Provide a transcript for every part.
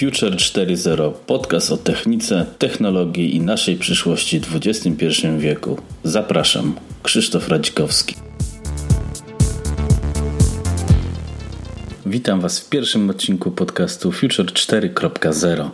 Future 4.0 podcast o technice, technologii i naszej przyszłości w XXI wieku. Zapraszam, Krzysztof Radzikowski. Witam Was w pierwszym odcinku podcastu Future 4.0.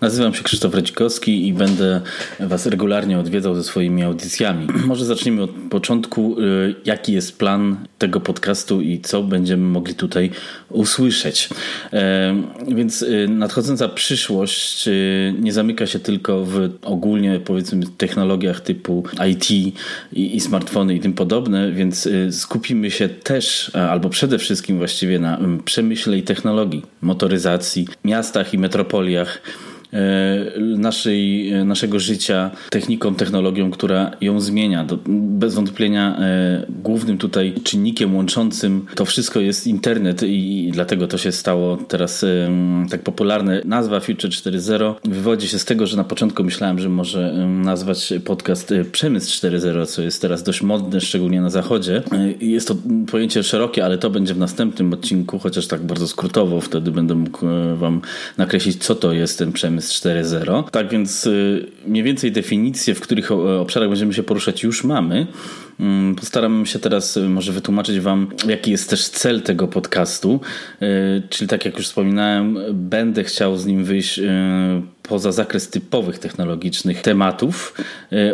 Nazywam się Krzysztof Radzikowski i będę Was regularnie odwiedzał ze swoimi audycjami. Może zacznijmy od początku. Y, jaki jest plan tego podcastu i co będziemy mogli tutaj usłyszeć? E, więc y, nadchodząca przyszłość y, nie zamyka się tylko w ogólnie powiedzmy technologiach typu IT i, i smartfony i tym podobne, więc skupimy się też, albo przede wszystkim właściwie na przemyśle i technologii, motoryzacji, miastach i metropoliach naszej, e, naszego życia techniką, technologią, która ją zmienia. Bez wątpienia e, głównym tutaj czynnikiem łączącym to wszystko jest internet i dlatego to się stało teraz tak popularne. Nazwa Future 4.0 wywodzi się z tego, że na początku myślałem, że może nazwać podcast Przemysł 4.0, co jest teraz dość modne, szczególnie na zachodzie. Jest to pojęcie szerokie, ale to będzie w następnym odcinku, chociaż tak bardzo skrótowo, wtedy będę mógł Wam nakreślić, co to jest ten przemysł przemysł 4.0. Tak więc y, mniej więcej definicje, w których obszarach będziemy się poruszać, już mamy. Mm, postaram się teraz y, może wytłumaczyć Wam, jaki jest też cel tego podcastu. Y, czyli tak jak już wspominałem, będę chciał z nim wyjść poza zakres typowych technologicznych tematów.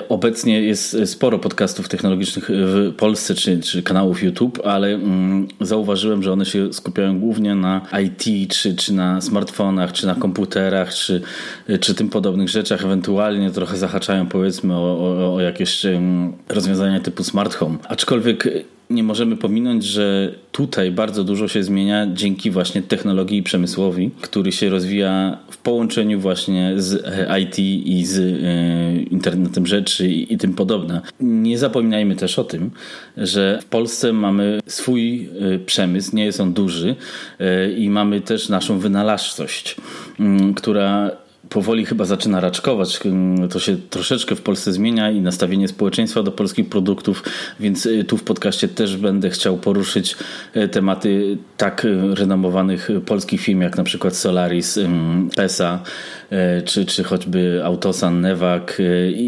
Obecnie jest sporo podcastów technologicznych w Polsce czy, czy kanałów YouTube, ale mm, zauważyłem, że one się skupiają głównie na IT, czy, czy na smartfonach, czy na komputerach, czy, czy tym podobnych rzeczach. Ewentualnie trochę zahaczają powiedzmy o, o, o jakieś rozwiązania typu smart home. Aczkolwiek nie możemy pominąć, że tutaj bardzo dużo się zmienia dzięki właśnie technologii przemysłowi, który się rozwija w połączeniu właśnie z e, IT i z e, internetem rzeczy i tym podobne. Nie zapominajmy też o tym, że w Polsce mamy swój e, przemysł, nie jest on duży i mamy też naszą wynalazczość, która powoli chyba zaczyna raczkować. To się troszeczkę w Polsce zmienia i nastawienie społeczeństwa do polskich produktów, więc y, tu w podcaście też będę chciał poruszyć y, tematy tak renomowanych polskich firm jak na przykład Solaris, PESA, czy, czy choćby Autosan, Newak i,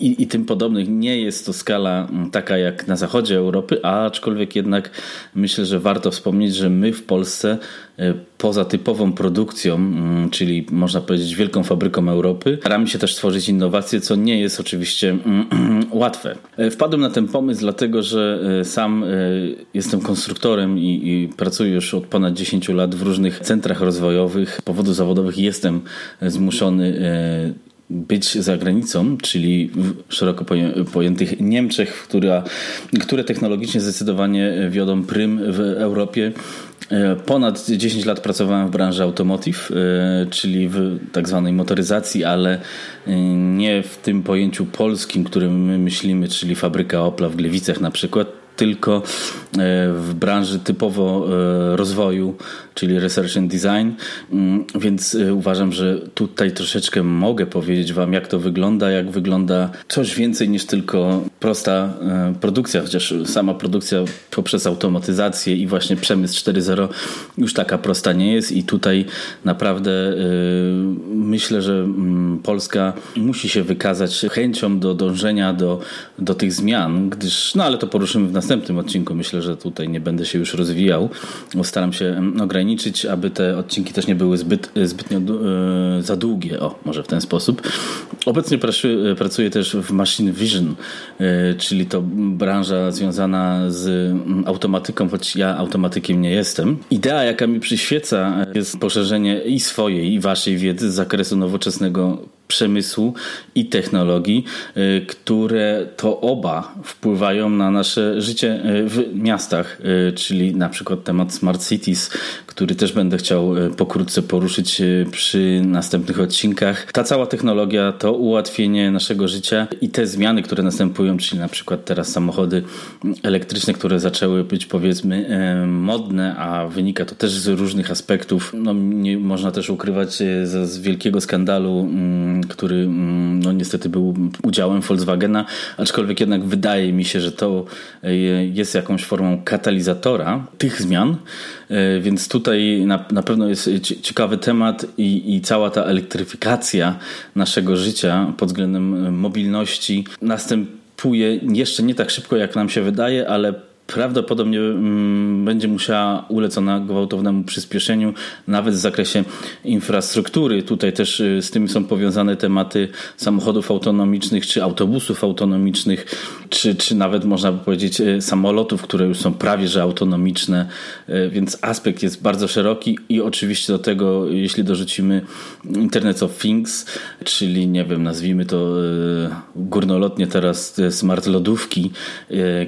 i, i tym podobnych. Nie jest to skala taka jak na zachodzie Europy, aczkolwiek jednak myślę, że warto wspomnieć, że my w Polsce E, poza typową produkcją, mm, czyli można powiedzieć wielką fabryką Europy, staramy się też tworzyć innowacje, co nie jest oczywiście mm, łatwe. E, wpadłem na ten pomysł dlatego, że e, sam jestem konstruktorem i, i pracuję już od ponad 10 lat w różnych centrach rozwojowych. Z powodów zawodowych jestem zmuszony być za granicą, czyli w szeroko pojętych Niemczech, która, które technologicznie zdecydowanie wiodą prym w Europie. E, ponad 10 lat pracowałem w branży automotive, e, czyli w tak zwanej motoryzacji, ale e, nie w tym pojęciu polskim, którym my myślimy, czyli fabryka Opla w Gliwicach na przykład, tylko w branży typowo rozwoju czyli Research and Design, mm, więc y, uważam, że tutaj troszeczkę mogę powiedzieć Wam, jak to wygląda, jak wygląda coś więcej niż tylko prosta produkcja, chociaż sama produkcja poprzez automatyzację i właśnie przemysł 4.0 już taka prosta nie jest. I tutaj naprawdę myślę, że mm, Polska musi się wykazać chęcią do dążenia do, do tych zmian, gdyż, no ale to poruszymy w następnym odcinku. Myślę, że tutaj nie będę się już rozwijał, staram się mm, ograniczyć aby te odcinki też nie były zbyt, zbytnio e, za długie. O, może w ten sposób. Obecnie pracuję, pracuję też w Machine Vision, czyli to branża związana z mm, automatyką, choć ja automatykiem nie jestem. Idea, jaka mi przyświeca, jest poszerzenie i swojej, i waszej wiedzy z zakresu nowoczesnego przemysłu i technologii, y, które to oba wpływają na nasze życie y, w miastach, y, czyli na przykład temat Smart Cities, który też będę chciał pokrótce poruszyć przy następnych odcinkach. Ta cała technologia to ułatwienie naszego życia i te zmiany, które następują, czyli na przykład teraz samochody elektryczne, które zaczęły być powiedzmy modne, a wynika to też z różnych aspektów. No, nie można też ukrywać z, z wielkiego skandalu mm, który mm, no, niestety był udziałem Volkswagena, aczkolwiek jednak wydaje mi się, że to e, jest jakąś formą katalizatora tych zmian, więc tutaj na, na pewno jest ciekawy temat i, i cała ta elektryfikacja naszego życia pod względem mobilności następuje jeszcze nie tak szybko, jak nam się wydaje, ale prawdopodobnie mm, będzie musiała ulec ona gwałtownemu przyspieszeniu, nawet w zakresie infrastruktury. Tutaj też y, z tym są powiązane tematy samochodów autonomicznych, czy autobusów autonomicznych, czy, czy nawet można by powiedzieć y, samolotów, które już są prawie że autonomiczne, y, więc aspekt jest bardzo szeroki i oczywiście do tego, jeśli dorzucimy Internet of Things, czyli nie wiem, nazwijmy to górnolotnie teraz smart lodówki,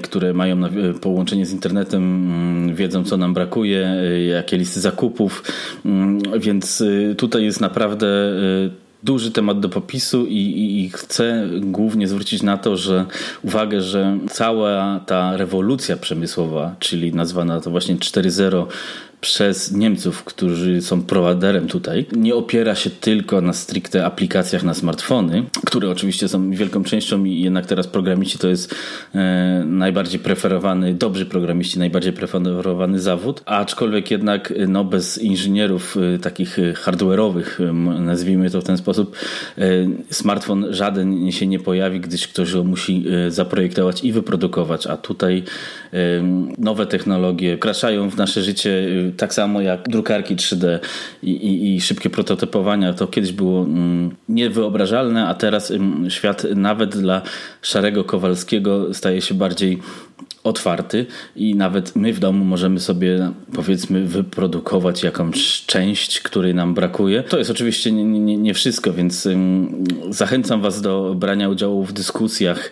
które mają na połączenie z internetem, mm, wiedzą co nam brakuje, y, jakie listy zakupów, mm, więc y, tutaj jest naprawdę y, duży temat do popisu i, i, i, chcę głównie zwrócić na to, że uwagę, że cała ta rewolucja przemysłowa, czyli nazwana to właśnie 4.0 przez Niemców, którzy są prowaderem tutaj, nie opiera się tylko na stricte aplikacjach na smartfony, które oczywiście są wielką częścią i jednak teraz programiści to jest e, najbardziej preferowany, dobrzy programiści, najbardziej preferowany zawód, aczkolwiek jednak no, bez inżynierów e, takich hardware'owych, nazwijmy to w ten sposób, e, smartfon żaden się nie pojawi, gdyż ktoś go musi zaprojektować i wyprodukować, a tutaj nowe technologie kraszają w nasze życie tak samo jak drukarki 3D i, i, i szybkie prototypowania, to kiedyś było mm, niewyobrażalne, a teraz mm, świat nawet dla szarego Kowalskiego staje się bardziej otwarty i nawet my w domu możemy sobie powiedzmy wyprodukować jakąś część, której nam brakuje. To jest oczywiście nie, nie, nie wszystko, więc zachęcam Was do brania udziału w dyskusjach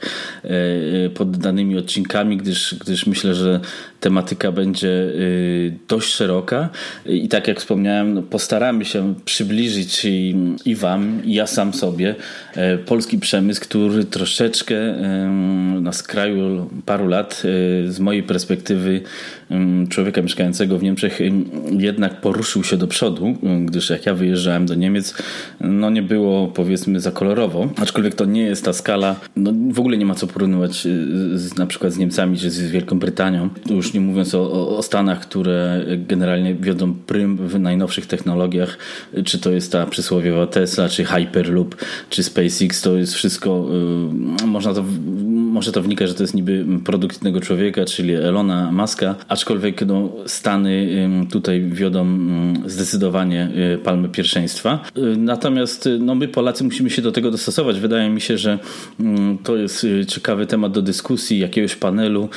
pod danymi odcinkami, gdyż, gdyż myślę, że tematyka będzie y, dość szeroka. I tak jak wspomniałem, no, postaramy się przybliżyć i, i Wam, i ja sam sobie e, polski przemysł, który troszeczkę na skraju paru lat z mojej perspektywy człowieka mieszkającego w Niemczech jednak poruszył się do przodu, gdyż jak ja wyjeżdżałem do Niemiec, no nie było powiedzmy za kolorowo, aczkolwiek to nie jest ta skala, no w ogóle nie ma co porównywać y, z, na przykład z Niemcami czy z Wielką Brytanią, już nie mówiąc o, o Stanach, które generalnie wiodą prym w najnowszych technologiach, czy to jest ta przysłowiowa Tesla, czy Hyperloop, czy SpaceX, to jest wszystko, y, można to, może to wynika, że to jest niby produkt innego człowieka, czyli Elona Muska, aczkolwiek no, Stany tutaj wiodą zdecydowanie y, palmy pierwszeństwa. Y, natomiast y, no, my Polacy musimy się do tego dostosować. Wydaje mi się, że to jest ciekawy temat do dyskusji, jakiegoś panelu,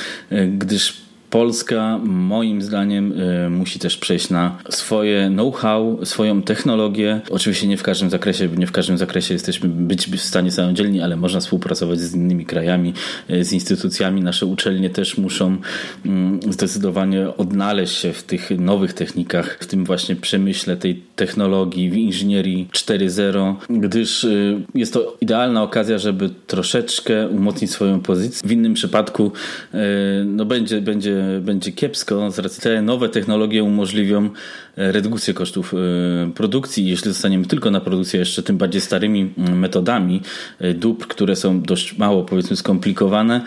gdyż Polska moim zdaniem y, musi też przejść na swoje know-how, swoją technologię. Oczywiście nie w każdym zakresie, nie w każdym zakresie jesteśmy być w stanie samodzielni, ale można współpracować z innymi krajami, y, z instytucjami. Nasze uczelnie też muszą mm, zdecydowanie odnaleźć się w tych nowych technikach, w tym właśnie przemyśle tej technologii, w inżynierii 4.0, gdyż y, jest to idealna okazja, żeby troszeczkę umocnić swoją pozycję. W innym przypadku no będzie, będzie będzie kiepsko z racji tej nowe technologie umożliwią e, redukcję kosztów e, produkcji. Jeśli zostaniemy tylko na produkcję jeszcze tym bardziej starymi mm, metodami e, dóbr, które są dość mało powiedzmy skomplikowane,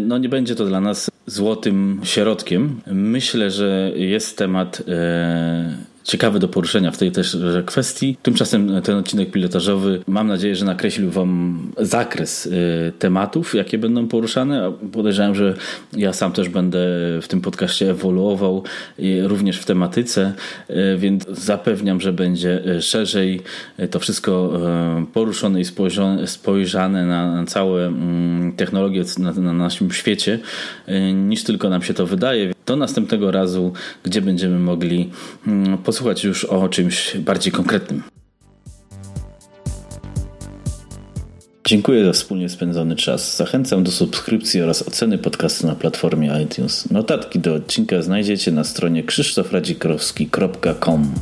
no nie będzie to dla nas złotym środkiem. Myślę, że jest temat ciekawy do poruszenia w tej też kwestii. Tymczasem ten odcinek pilotażowy mam nadzieję, że nakreślił Wam zakres y, tematów, jakie będą poruszane. Podejrzewam, że ja sam też będę w tym podcaście ewoluował również w tematyce, y, więc zapewniam, że będzie y, szerzej to wszystko poruszone i spojrzane na całe mm, technologie na naszym świecie, niż tylko nam się to wydaje. Do następnego razu, gdzie będziemy mogli mm, posłuchać już o czymś bardziej konkretnym. Dziękuję za wspólnie spędzony czas. Zachęcam do subskrypcji oraz oceny podcastu na platformie iTunes. Notatki do odcinka znajdziecie na stronie krzysztofradzikrowski.com.